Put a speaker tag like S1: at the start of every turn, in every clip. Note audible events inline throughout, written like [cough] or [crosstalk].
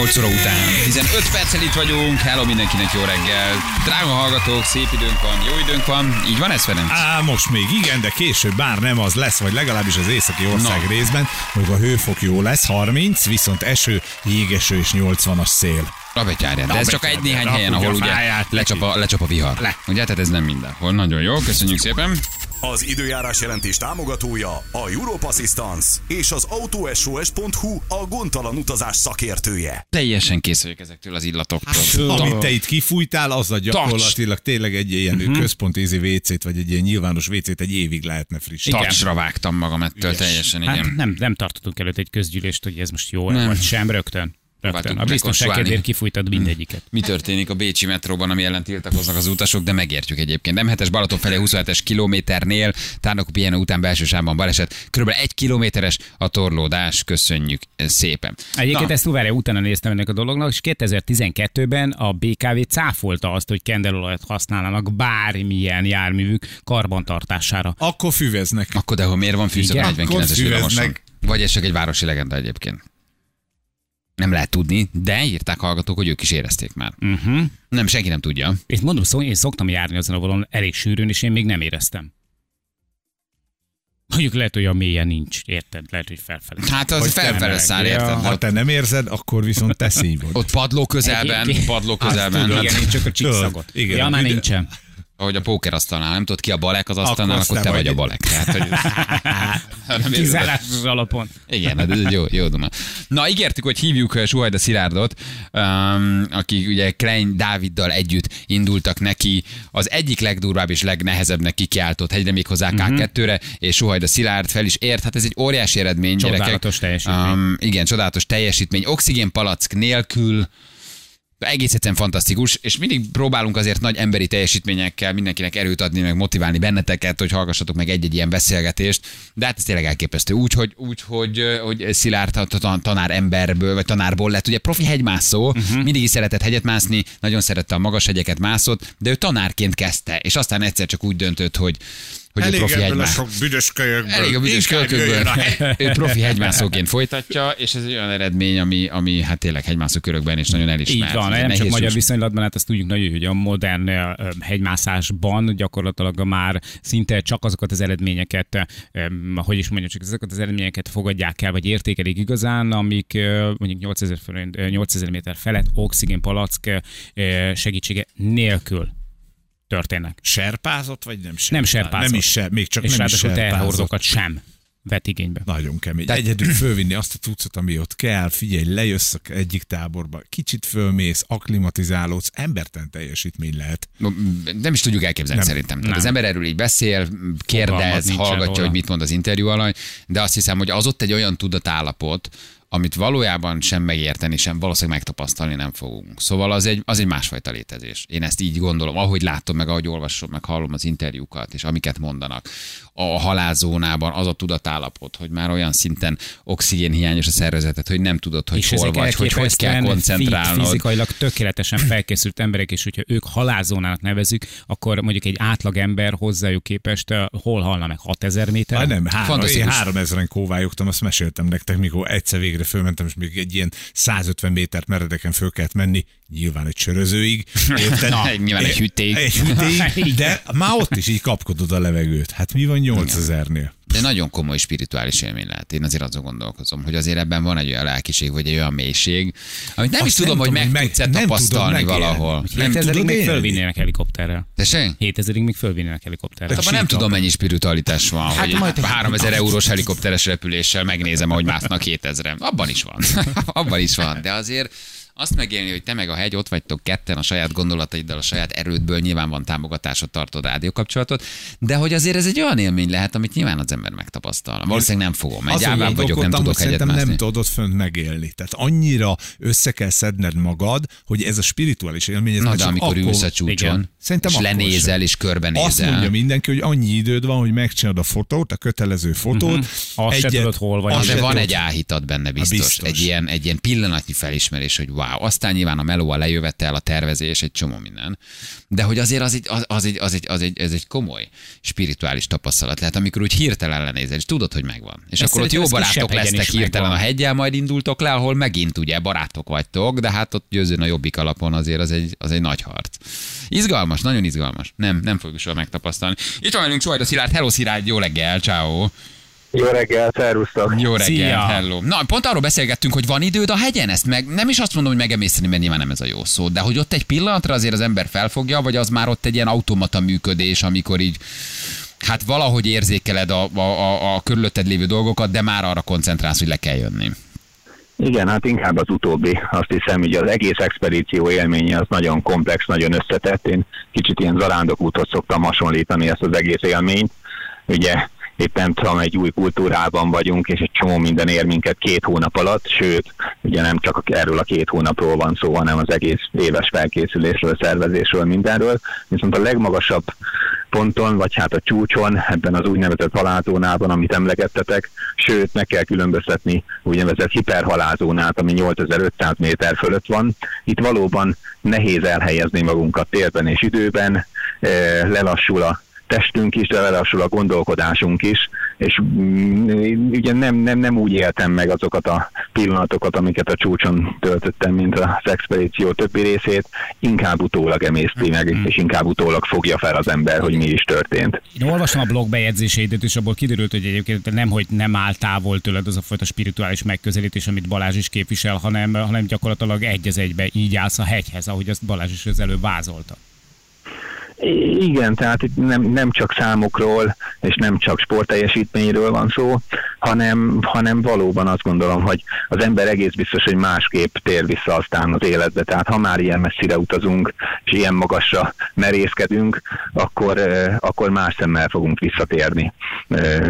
S1: 8 óra után. 15 perccel itt vagyunk. Hello mindenkinek, jó reggel. Drága hallgatók, szép időnk van, jó időnk van. Így van ez, Ferenc?
S2: Á, most még igen, de később bár nem az lesz, vagy legalábbis az északi ország
S1: Na.
S2: részben, hogy a hőfok jó lesz, 30, viszont eső, jégeső és 80-as szél.
S1: A betyárját. De ez csak egy néhány helyen, ahol ugye lecsap a, lecsap a vihar.
S2: Le.
S1: Ugye, tehát ez nem mindenhol. Nagyon jó, köszönjük szépen.
S3: Az időjárás jelentés támogatója a Europe Assistance és az autosos.hu a gondtalan utazás szakértője.
S1: Teljesen kész vagyok ezektől az illatoktól.
S2: Hát, Amit te itt kifújtál, azzal gyakorlatilag tényleg egy ilyen
S1: Mhm.
S2: uh-huh. központi ízi WC-t, vagy egy ilyen nyilvános WC-t egy évig lehetne frissíteni.
S1: Tacsra vágtam magam ettől
S2: Ügyes.
S1: teljesen,
S4: Hát
S1: igen.
S4: nem, nem tartottunk előtt egy közgyűlést, hogy ez most jó
S1: Nem.
S4: nem. vagy sem, rögtön. Rögtön. A biztonság kedvéért kifújtad mindegyiket.
S1: Mi történik a Bécsi metróban, ami ellen tiltakoznak az utasok, de megértjük egyébként. M7-es Balaton felé 27-es kilométernél, Tárnok pihenő után belső sávban baleset, körülbelül egy kilométeres a torlódás, köszönjük szépen.
S4: Egyébként
S1: Na,
S4: ezt várja, utána néztem ennek a dolognak, és 2012-ben a BKV cáfolta azt, hogy kendelolajat használnának bármilyen járművük karbantartására.
S2: Akkor füveznek.
S1: Akkor de ha miért van fűszak a
S4: Igen,
S1: 49-es
S2: akkor
S1: villamoson?
S2: füveznek.
S1: Vagy ez csak egy városi legenda egyébként. Nem lehet tudni, de írták hallgatók, hogy ők is érezték már.
S4: Uh-huh.
S1: Nem, senki nem tudja.
S4: És mondom, szó, én szoktam járni azon a vonalon elég sűrűn, és én még nem éreztem. Mondjuk lehet, hogy a mélyen nincs, érted? Lehet, hogy felfelé.
S1: Hát az
S4: temeleg.
S1: száll,
S4: Ja.
S1: érted?
S2: Ha
S1: Ott,
S2: te nem érzed, akkor viszont te szívod.
S1: ott padló közelben, padló közelben.
S2: tudod.
S4: Igen, én csak a csíkszagot. Ja, már nincsen.
S1: Ahogy a pókerasztalnál, nem tudod ki a balek az asztalnál,
S2: azt
S1: akkor, te
S2: te
S1: vagy a
S2: vagy.
S1: balek. Tehát, hogy... [laughs]
S4: Kizárásos alapon.
S1: Igen, hát ez egy jó, jó duma. Na, ígértük, hogy hívjuk uh, Suhajda Szilárdot, um, aki ugye Klein Dáviddal együtt indultak neki az egyik legdurvább és legnehezebbnek kikiáltott hegyre, méghozzá
S4: Mhm.
S1: K2-re, és Suhajda Szilárd fel is ért. Hát ez egy óriási eredmény,
S4: Csodálatos
S1: gyerekek.
S4: teljesítmény.
S1: Um, igen, csodálatos teljesítmény. Oxigénpalack nélkül, egész egyszerűen fantasztikus, és mindig próbálunk azért nagy emberi teljesítményekkel mindenkinek erőt adni, meg motiválni benneteket, hogy hallgassatok meg egy-egy ilyen beszélgetést, de hát ez tényleg elképesztő. Úgy, hogy, úgy, hogy, hogy Szilárd ta- ta- tanár emberből, vagy tanárból lett, ugye profi hegymászó, uh-huh. mindig is szeretett hegyet mászni, nagyon szerette a magas hegyeket mászott, de ő tanárként kezdte, és aztán egyszer csak úgy döntött, hogy hogy ő
S2: Elég
S1: profi
S2: ebből a sok büdös kölyökből.
S1: Elég a büdös [laughs]
S2: hegy.
S1: Ő profi hegymászóként folytatja, és ez egy olyan eredmény, ami, ami hát tényleg hegymászó körökben is nagyon elismert.
S4: Így van, nem csak magyar viszonylatban, hát azt tudjuk nagyon, hogy a modern hegymászásban gyakorlatilag már szinte csak azokat az eredményeket, hogy is mondjam, csak azokat az eredményeket fogadják el, vagy értékelik igazán, amik mondjuk 8000, fölött, ö, 8000 méter felett oxigénpalack ö, segítsége nélkül történnek.
S2: Serpázott, vagy nem serpázott?
S4: Nem serpázott.
S2: Nem is se, még csak
S4: és
S2: nem is serpázott.
S4: sem vett igénybe.
S2: Nagyon kemény.
S1: Tehát-
S2: Tehát... Egyedül fölvinni azt a tucat, ami ott kell, figyelj, lejössz egyik táborba, kicsit fölmész, akklimatizálódsz, embertelen teljesítmény lehet.
S1: Nem is tudjuk elképzelni
S2: Nem.
S1: szerintem. Tehát
S4: Nem.
S1: az ember erről így beszél, kérdez,
S4: nincsen
S1: hallgatja, hogy mit mond az interjú alany, de azt hiszem, hogy az ott egy olyan tudatállapot, amit valójában sem megérteni, sem valószínűleg megtapasztalni nem fogunk. Szóval az egy, az egy másfajta létezés. Én ezt így gondolom, ahogy látom, meg ahogy olvasom, meg hallom az interjúkat, és amiket mondanak. A halálzónában az a tudatállapot, hogy már olyan szinten oxigén hiányos a szervezetet, hogy nem tudod, hogy
S4: és
S1: hol vagy, hogy hogy kell koncentrálnod.
S4: fi- Fizikailag tökéletesen felkészült emberek, és hogyha ők halálzónának nevezik, akkor mondjuk egy átlag ember hozzájuk képest uh, hol halna meg 6000 méter?
S2: Hát nem, három, én
S1: Fantasztikus.
S2: három ezeren kóvályogtam, azt meséltem nektek, mikor egyszer végre fölmentem, és még egy ilyen 150 métert meredeken föl kellett menni, nyilván egy sörözőig. [laughs] Érted?
S1: Na, nyilván egy hűték.
S2: Egy hűték, [laughs] de már ott is így kapkodod a levegőt. Hát mi van 8000-nél?
S1: De nagyon komoly spirituális élmény lehet. Én azért azon gondolkozom, hogy azért ebben van egy olyan lelkiség, vagy egy olyan mélység, amit nem
S2: Azt
S1: is tudom,
S2: nem
S1: hogy meg tudsz tapasztalni valahol. Nem
S4: 7000-ig
S2: tudod
S4: még fölvinnének helikopterrel.
S1: Tessék?
S4: 7000-ig még fölvinnének helikopterrel.
S1: Abban nem tudom, mennyi spiritualitás van, hát hogy
S4: majd-
S1: egy 3000 eurós helikopteres repüléssel megnézem, ahogy másznak 7000-en. Abban is van. [laughs] Abban is van. De azért azt megélni, hogy te meg a hegy ott vagytok ketten a saját gondolataiddal, a saját erődből, nyilván van támogatásod, tartod rádiókapcsolatot, de hogy azért ez egy olyan élmény lehet, amit nyilván az ember megtapasztal. Valószínűleg nem fogom. Egy ávám vagyok, nem tudok hegyet mászni.
S2: nem tudod fönt megélni. Tehát annyira össze kell szedned magad, hogy ez a spirituális élmény, ez
S1: Na, de amikor
S2: akkor,
S1: ülsz a csúcson,
S4: Igen.
S2: Szerintem
S1: és lenézel,
S2: sem.
S1: és körbenézel.
S2: Azt mondja mindenki, hogy annyi időd van, hogy megcsinálod a fotót, a kötelező fotót.
S4: Azt se tudod, hol vagy.
S1: De van
S2: tudod.
S1: egy áhítad benne biztos.
S2: biztos.
S1: Egy, ilyen, egy ilyen pillanatnyi felismerés, hogy wow, wow. Aztán nyilván a meló, a lejövetel, a tervezés, egy csomó minden. De hogy azért az egy, az, az egy, az egy, az egy, ez egy komoly spirituális tapasztalat lehet, amikor úgy hirtelen lenézel, és tudod, hogy megvan. És
S4: Ezt
S1: akkor ott jó barátok
S4: is
S1: hirtelen a
S4: megvan.
S1: hegyel, majd indultok le, ahol megint ugye barátok vagytok, de hát ott győzőn a jobbik alapon azért az egy, az egy nagy harc. Izgalmas, nagyon izgalmas. Nem, nem fogjuk soha megtapasztalni. Itt van velünk Csajda Szilárd, hello Szilárd, jó reggel, ciao.
S5: Jó reggel, szervusztok!
S1: Jó reggel,
S4: Szia.
S1: hello. Na, pont arról beszélgettünk, hogy van időd a hegyen, ezt meg nem is azt mondom, hogy megemészteni, mert nyilván nem ez a jó szó, de hogy ott egy pillanatra azért az ember felfogja, vagy az már ott egy ilyen automata működés, amikor így hát valahogy érzékeled a, a, a, a körülötted lévő dolgokat, de már arra koncentrálsz, hogy le kell jönni.
S5: Igen, hát inkább az utóbbi. Azt hiszem, hogy az egész expedíció élménye az nagyon komplex, nagyon összetett. Én kicsit ilyen zarándok útot szoktam hasonlítani ezt az egész élményt. Ugye éppen tudom, egy új kultúrában vagyunk, és egy csomó minden ér minket két hónap alatt, sőt, ugye nem csak erről a két hónapról van szó, hanem az egész éves felkészülésről, szervezésről, mindenről. Viszont a legmagasabb ponton, vagy hát a csúcson, ebben az úgynevezett halálzónában, amit emlegettetek, sőt, meg kell különböztetni úgynevezett hiperhalálzónát, ami 8500 méter fölött van. Itt valóban nehéz elhelyezni magunkat térben és időben, eh, lelassul a testünk is, de lelassul a gondolkodásunk is, és mm, ugye nem, nem, nem úgy éltem meg azokat a pillanatokat, amiket a csúcson töltöttem, mint az expedíció többi részét, inkább utólag emészti meg, és inkább utólag fogja fel az ember, hogy mi is történt.
S4: Én olvastam a blog bejegyzéseidet, és abból kiderült, hogy egyébként nem, hogy nem áll távol tőled az a fajta spirituális megközelítés, amit Balázs is képvisel, hanem, hanem gyakorlatilag egy az egybe így állsz a hegyhez, ahogy azt Balázs is az előbb vázolta.
S5: Igen, tehát itt nem, nem csak számokról, és nem csak sportteljesítményről van szó, hanem, hanem valóban azt gondolom, hogy az ember egész biztos, hogy másképp tér vissza aztán az életbe. Tehát ha már ilyen messzire utazunk, és ilyen magasra merészkedünk, akkor, akkor más szemmel fogunk visszatérni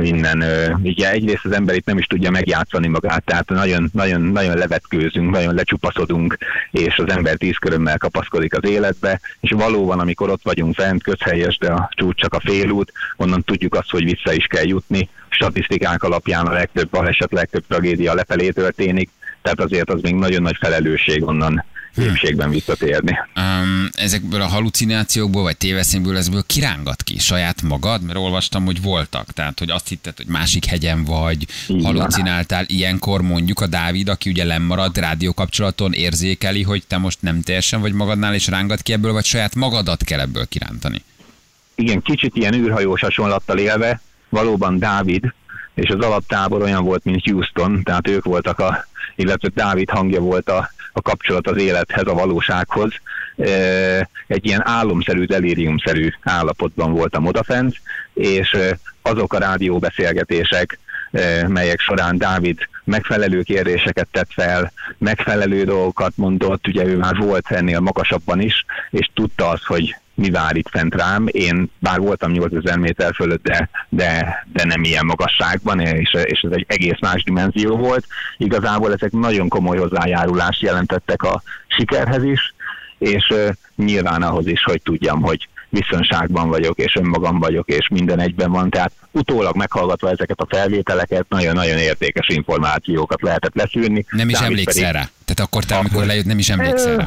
S5: innen. Ugye egyrészt az ember itt nem is tudja megjátszani magát, tehát nagyon, nagyon, nagyon levetkőzünk, nagyon lecsupaszodunk, és az ember tíz körömmel kapaszkodik az életbe, és valóban, amikor ott vagyunk fent, közhelyes, de a csúcs csak a félút, onnan tudjuk azt, hogy vissza is kell jutni. Statisztikák alapján a legtöbb baleset, legtöbb tragédia lefelé történik, tehát azért az még nagyon nagy felelősség onnan épségben visszatérni.
S1: Um, ezekből a halucinációkból, vagy téveszénkből, ezből kirángat ki saját magad? Mert olvastam, hogy voltak. Tehát, hogy azt hitted, hogy másik hegyen vagy,
S5: Így van.
S1: halucináltál. Ilyenkor mondjuk a Dávid, aki ugye lemmarad rádiókapcsolaton, érzékeli, hogy te most nem teljesen vagy magadnál, és rángat ki ebből, vagy saját magadat kell ebből kirántani.
S5: igen, kicsit ilyen űrhajós hasonlattal élve, valóban Dávid, és az alaptábor olyan volt, mint Houston, tehát ők voltak a, illetve Dávid hangja volt a, a kapcsolat az élethez, a valósághoz. Egy ilyen álomszerű, delíriumszerű állapotban voltam odafent, és azok a rádióbeszélgetések, melyek során Dávid megfelelő kérdéseket tett fel, megfelelő dolgokat mondott, ugye ő már volt ennél magasabban is, és tudta azt, hogy mi vár itt fent rám. Én bár voltam 8000 méter fölött, de, de, de nem ilyen magasságban, és, és ez egy egész más dimenzió volt. Igazából ezek nagyon komoly hozzájárulást jelentettek a sikerhez is, és uh, nyilván ahhoz is, hogy tudjam, hogy biztonságban vagyok, és önmagam vagyok, és minden egyben van. Tehát utólag meghallgatva ezeket a felvételeket, nagyon-nagyon értékes információkat lehetett leszűrni.
S1: Nem is emlékszel
S5: pedig-
S1: rá. Tehát akkor te, amikor lejött, nem is emlékszel rá.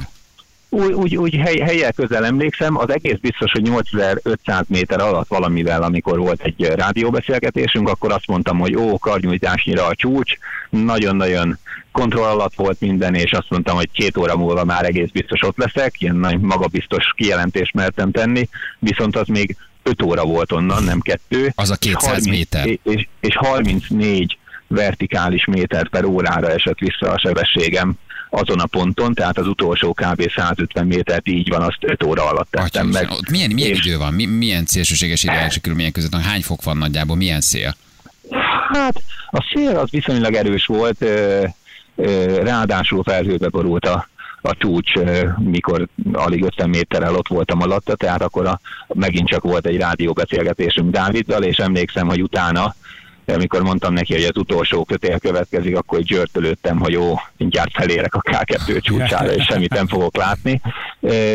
S5: Úgy, úgy, úgy hely, helyel közel emlékszem, az egész biztos, hogy 8500 méter alatt valamivel, amikor volt egy rádióbeszélgetésünk, akkor azt mondtam, hogy ó, karnyújtásnyira a csúcs, nagyon-nagyon kontroll alatt volt minden, és azt mondtam, hogy két óra múlva már egész biztos ott leszek, ilyen nagy magabiztos kijelentést mertem tenni, viszont az még 5 óra volt onnan, nem kettő.
S1: Az a 200
S5: És 30
S1: méter.
S5: És, és 34 vertikális méter per órára esett vissza a sebességem azon a ponton, tehát az utolsó kb. 150 métert így van, azt 5 óra alatt tettem
S1: Atya,
S5: meg.
S1: ott milyen, milyen
S5: És-
S1: idő van? Mi, milyen szélsőséges időjárási körülmények között? Hány fok van nagyjából? Milyen szél?
S5: Hát a szél az viszonylag erős volt, ráadásul felhőbe borult a, a csúcs, mikor alig 50 méterrel ott voltam alatta, tehát akkor a, megint csak volt egy rádióbeszélgetésünk Dáviddal, és emlékszem, hogy utána amikor mondtam neki, hogy az utolsó kötél következik, akkor egy zsörtölődtem, hogy jó, mindjárt felérek a K2 csúcsára, és semmit nem fogok látni.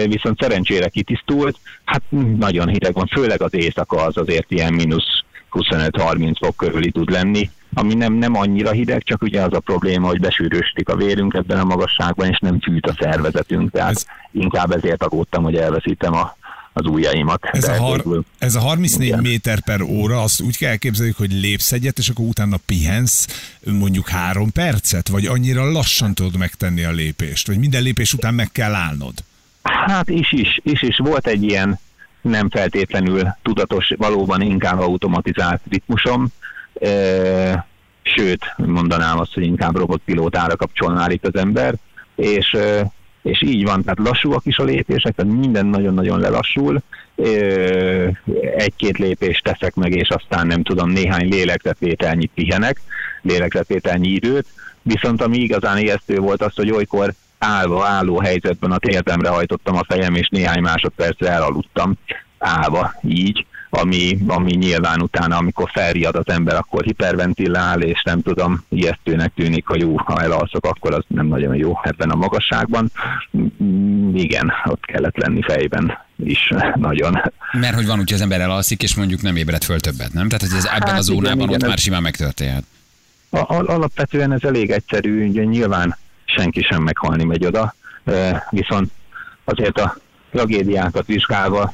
S5: Viszont szerencsére kitisztult, hát nagyon hideg van, főleg az éjszaka az azért ilyen mínusz 25-30 fok körüli tud lenni, ami nem, nem annyira hideg, csak ugye az a probléma, hogy besűröstik a vérünk ebben a magasságban, és nem fűt a szervezetünk, tehát
S2: ez...
S5: inkább ezért aggódtam, hogy elveszítem a, az ujjaimat.
S2: Ez
S5: De
S2: a, har-
S5: végül-
S2: ez a 34
S5: Igen.
S2: méter per óra, azt úgy kell elképzelni, hogy lépsz egyet, és akkor utána pihensz mondjuk három percet, vagy annyira lassan tudod megtenni a lépést, vagy minden lépés után meg kell állnod.
S5: Hát is is, is is. Volt egy ilyen nem feltétlenül tudatos, valóban inkább automatizált ritmusom, e, sőt, mondanám azt, hogy inkább robotpilótára kapcsolná itt az ember, és, e, és így van, tehát lassúak is a lépések, tehát minden nagyon-nagyon lelassul, egy-két lépést teszek meg, és aztán nem tudom, néhány lélegzetvételnyit pihenek, lélegzetvételnyi időt, viszont ami igazán ijesztő volt az, hogy olykor állva, álló helyzetben a térdemre hajtottam a fejem, és néhány másodpercre elaludtam. Állva így, ami, ami nyilván utána, amikor felriad az ember, akkor hiperventilál, és nem tudom, ijesztőnek tűnik, hogy jó, ha elalszok, akkor az nem nagyon jó ebben a magasságban. Mm, Igen, ott kellett lenni fejben is [laughs] nagyon.
S1: Mert hogy van hogy az ember elalszik, és mondjuk nem ébred föl többet, nem? Tehát, hogy ez ebben
S5: Hát
S1: a zónában
S5: igen,
S1: ott
S5: igen,
S1: már
S5: ez-
S1: simán megtörténhet.
S5: Al- alapvetően ez elég egyszerű, ugye nyilván senki sem meghalni megy oda, viszont azért a tragédiákat vizsgálva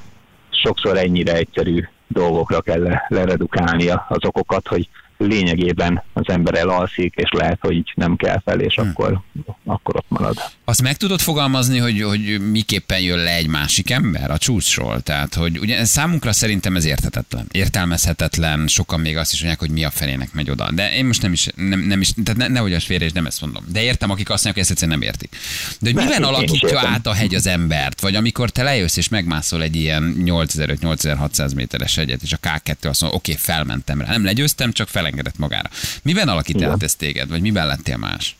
S5: sokszor ennyire egyszerű dolgokra kell le- leredukálni a- az okokat, hogy lényegében az ember elalszik, és lehet, hogy így nem kell fel, és akkor, akkor ott marad.
S1: Azt meg tudod fogalmazni, hogy, hogy miképpen jön le egy másik ember a csúcsról? Tehát, hogy ugye számunkra szerintem ez érthetetlen, értelmezhetetlen, sokan még azt is mondják, hogy mi a felének megy oda. De én most nem is, nem, nem is tehát ne, nehogy az félre, és nem ezt mondom. De értem, akik azt mondják, hogy ezt egyszerűen nem értik. De hogy miben alakítja át a hegy az embert? Vagy amikor te lejössz és megmászol egy ilyen 8500-8600 méteres hegyet, és a K2 azt mondja, oké, felmentem rá. Nem legyőztem, csak felengedett magára. Miben alakít át ez téged? Vagy miben lettél más?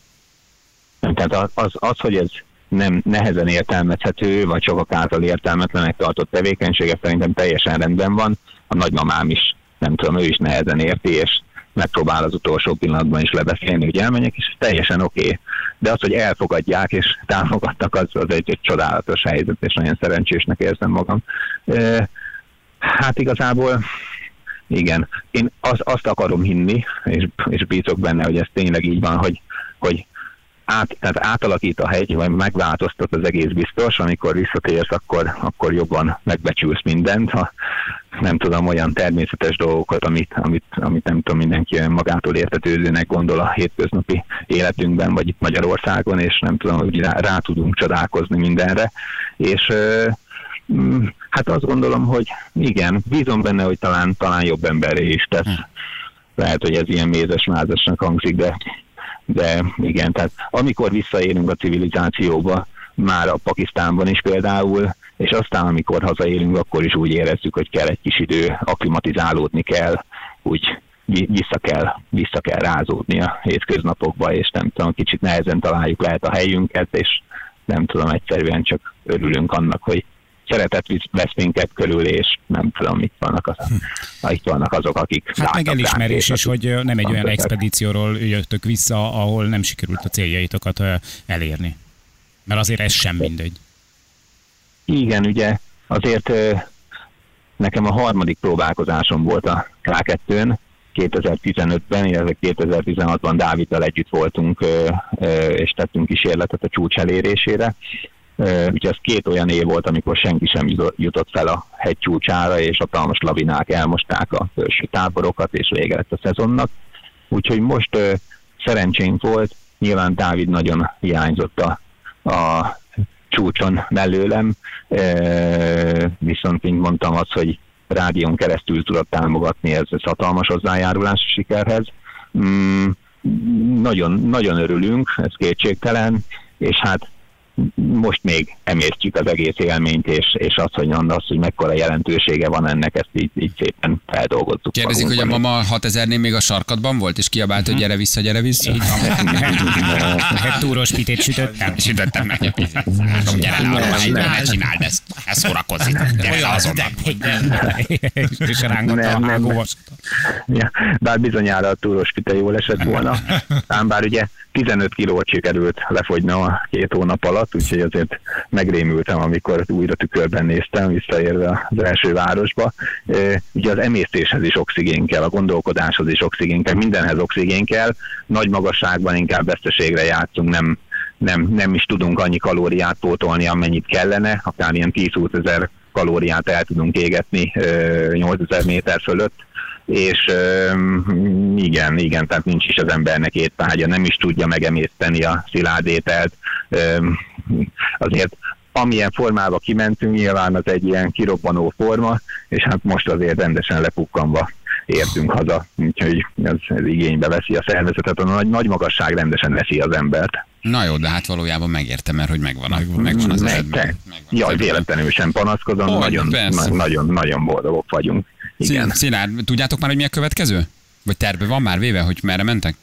S5: Tehát az, az, hogy ez nem nehezen értelmezhető, vagy sokak által értelmetlenek tartott tevékenysége szerintem teljesen rendben van. A nagymamám is, nem tudom, ő is nehezen érti, és megpróbál az utolsó pillanatban is lebeszélni, hogy elmenjek, és teljesen oké. Okay. De az, hogy elfogadják és [laughs] támogattak, az, az egy, egy csodálatos helyzet, és nagyon szerencsésnek érzem magam. E, hát igazából igen, én az, azt akarom hinni, és, és bízok benne, hogy ez tényleg így van, hogy, hogy át, tehát átalakít a hegy, vagy megváltoztat az egész biztos, amikor visszatérsz, akkor, akkor jobban megbecsülsz mindent, ha nem tudom, olyan természetes dolgokat, amit, amit, amit nem tudom, mindenki olyan magától értetődőnek gondol a hétköznapi életünkben, vagy itt Magyarországon, és nem tudom, hogy rá, rá tudunk csodálkozni mindenre, és ö, mm, hát azt gondolom, hogy igen, bízom benne, hogy talán, talán jobb emberré is tesz. Lehet, hogy ez ilyen mézes-mázasnak hangzik, de de igen, tehát amikor visszaérünk a civilizációba, már a Pakisztánban is például, és aztán amikor hazaérünk, akkor is úgy érezzük, hogy kell egy kis idő, aklimatizálódni kell, úgy vi- vissza kell, vissza kell rázódni a hétköznapokba, és nem tudom, kicsit nehezen találjuk lehet a helyünket, és nem tudom, egyszerűen csak örülünk annak, hogy szeretet vesz minket körül, és nem tudom, itt vannak, az, itt vannak azok, akik
S4: Hát meg
S5: ránk,
S4: elismerés
S5: és
S4: is, hogy nem egy olyan expedícióról jöttök vissza, ahol nem sikerült a céljaitokat elérni. Mert azért ez sem mindegy.
S5: Igen, ugye azért nekem a harmadik próbálkozásom volt a K2-n, 2015-ben, illetve 2016-ban Dáviddal együtt voltunk, és tettünk kísérletet a csúcs elérésére. Ugye az két olyan év volt, amikor senki sem jutott- fel a hegy csúcsára, és hatalmas lavinák elmosták a felső táborokat, és vége lett a szezonnak. Úgyhogy most szerencsénk volt, nyilván Dávid nagyon hiányzott a, a csúcson belőlem, viszont mint mondtam az, hogy rádión keresztül tudott támogatni, ez, ez hatalmas hozzájárulás a sikerhez. Mm, nagyon, nagyon örülünk, ez kétségtelen, és hát most még emésztjük az egész élményt, és, és az, hogy, az, hogy mekkora jelentősége van ennek, ezt így, így szépen feldolgozzuk.
S1: Kérdezik, hogy a mama 6000-nél még a sarkadban volt, és kiabált, hogy gyere vissza, gyere vissza.
S4: Így van. Egy túros pitét sütöttem.
S1: Sütöttem meg. Gyere le arra, ne csináld ezt. Ne szórakozz itt. Gyere le azonnal.
S4: És rángatta a.
S5: Ja, bár bizonyára a túros pite jól esett volna. Ám bár ugye 15 kilót sikerült lefogynom a két hónap alatt, úgyhogy azért megrémültem, amikor újra tükörben néztem, visszaérve az első városba. Ugye az emésztéshez is oxigén kell, a gondolkodáshoz is oxigén kell, mindenhez oxigén kell. Nagy magasságban inkább veszteségre játszunk, nem, nem, nem is tudunk annyi kalóriát pótolni, amennyit kellene, akár ilyen 10-20 ezer kalóriát el tudunk égetni ö, 8000 méter fölött, és igen, igen, tehát nincs is az embernek étvágya, nem is tudja megemészteni a szilárd ételt. Ö, azért amilyen formába kimentünk, nyilván az egy ilyen kirobbanó forma, és hát most azért rendesen lepukkanva értünk haza, úgyhogy ez, ez igénybe veszi a szervezetet, a nagy, nagy magasság rendesen veszi az embert.
S1: Na jó, de hát valójában megértem, mert hogy megvan, a, megvan, az
S5: Meg-
S1: eredmény. Megvan
S5: Jaj, véletlenül sem panaszkodom,
S1: Hogy,
S5: nagyon, na- nagyon, nagyon boldogok vagyunk. Igen.
S1: Szilárd, tudjátok már, hogy mi a következő? Vagy terve van már véve, hogy merre mentek?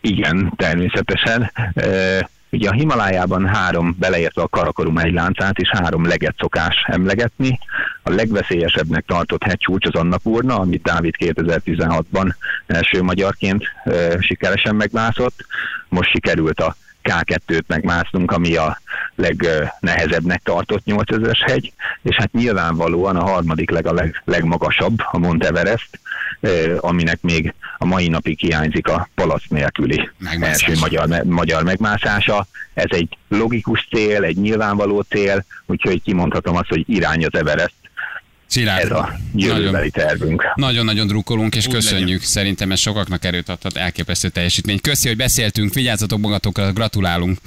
S5: Igen, természetesen. E, Ugye a Himalájában három, beleértve a Karakorum egy láncát is három leget szokás emlegetni. A legveszélyesebbnek tartott hegycsúcs az Annapurna, amit Dávid 2016-ban első magyarként e, sikeresen megmászott. Most sikerült a K2-t megmásznunk, ami a legnehezebbnek tartott 8000-es hegy, és hát nyilvánvalóan a harmadik leg a leg, legmagasabb, a Mount Everest, aminek még a mai napig hiányzik a palac nélküli
S1: Megmászás.
S5: első magyar, me- magyar megmászása. Ez egy logikus cél, egy nyilvánvaló cél, úgyhogy kimondhatom azt, hogy irány az Everest.
S1: Szilárd,
S5: Ez a jövőbeli tervünk.
S1: Nagyon-nagyon drukkolunk, és
S2: Úgy
S1: köszönjük.
S2: legyen.
S1: Szerintem ez sokaknak erőt adhat, elképesztő teljesítmény. Köszi, hogy beszéltünk, vigyázzatok magatokra, gratulálunk.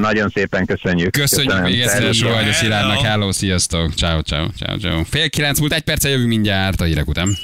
S5: Nagyon szépen köszönjük.
S1: Köszönjük
S5: Köszönöm.
S1: még egyszer. Sohajda
S2: Hello.
S1: Szilárdnak. Hello, sziasztok. Ciao, ciao, ciao, ciao. Fél kilenc múlt egy perccel jövünk mindjárt a hírek után.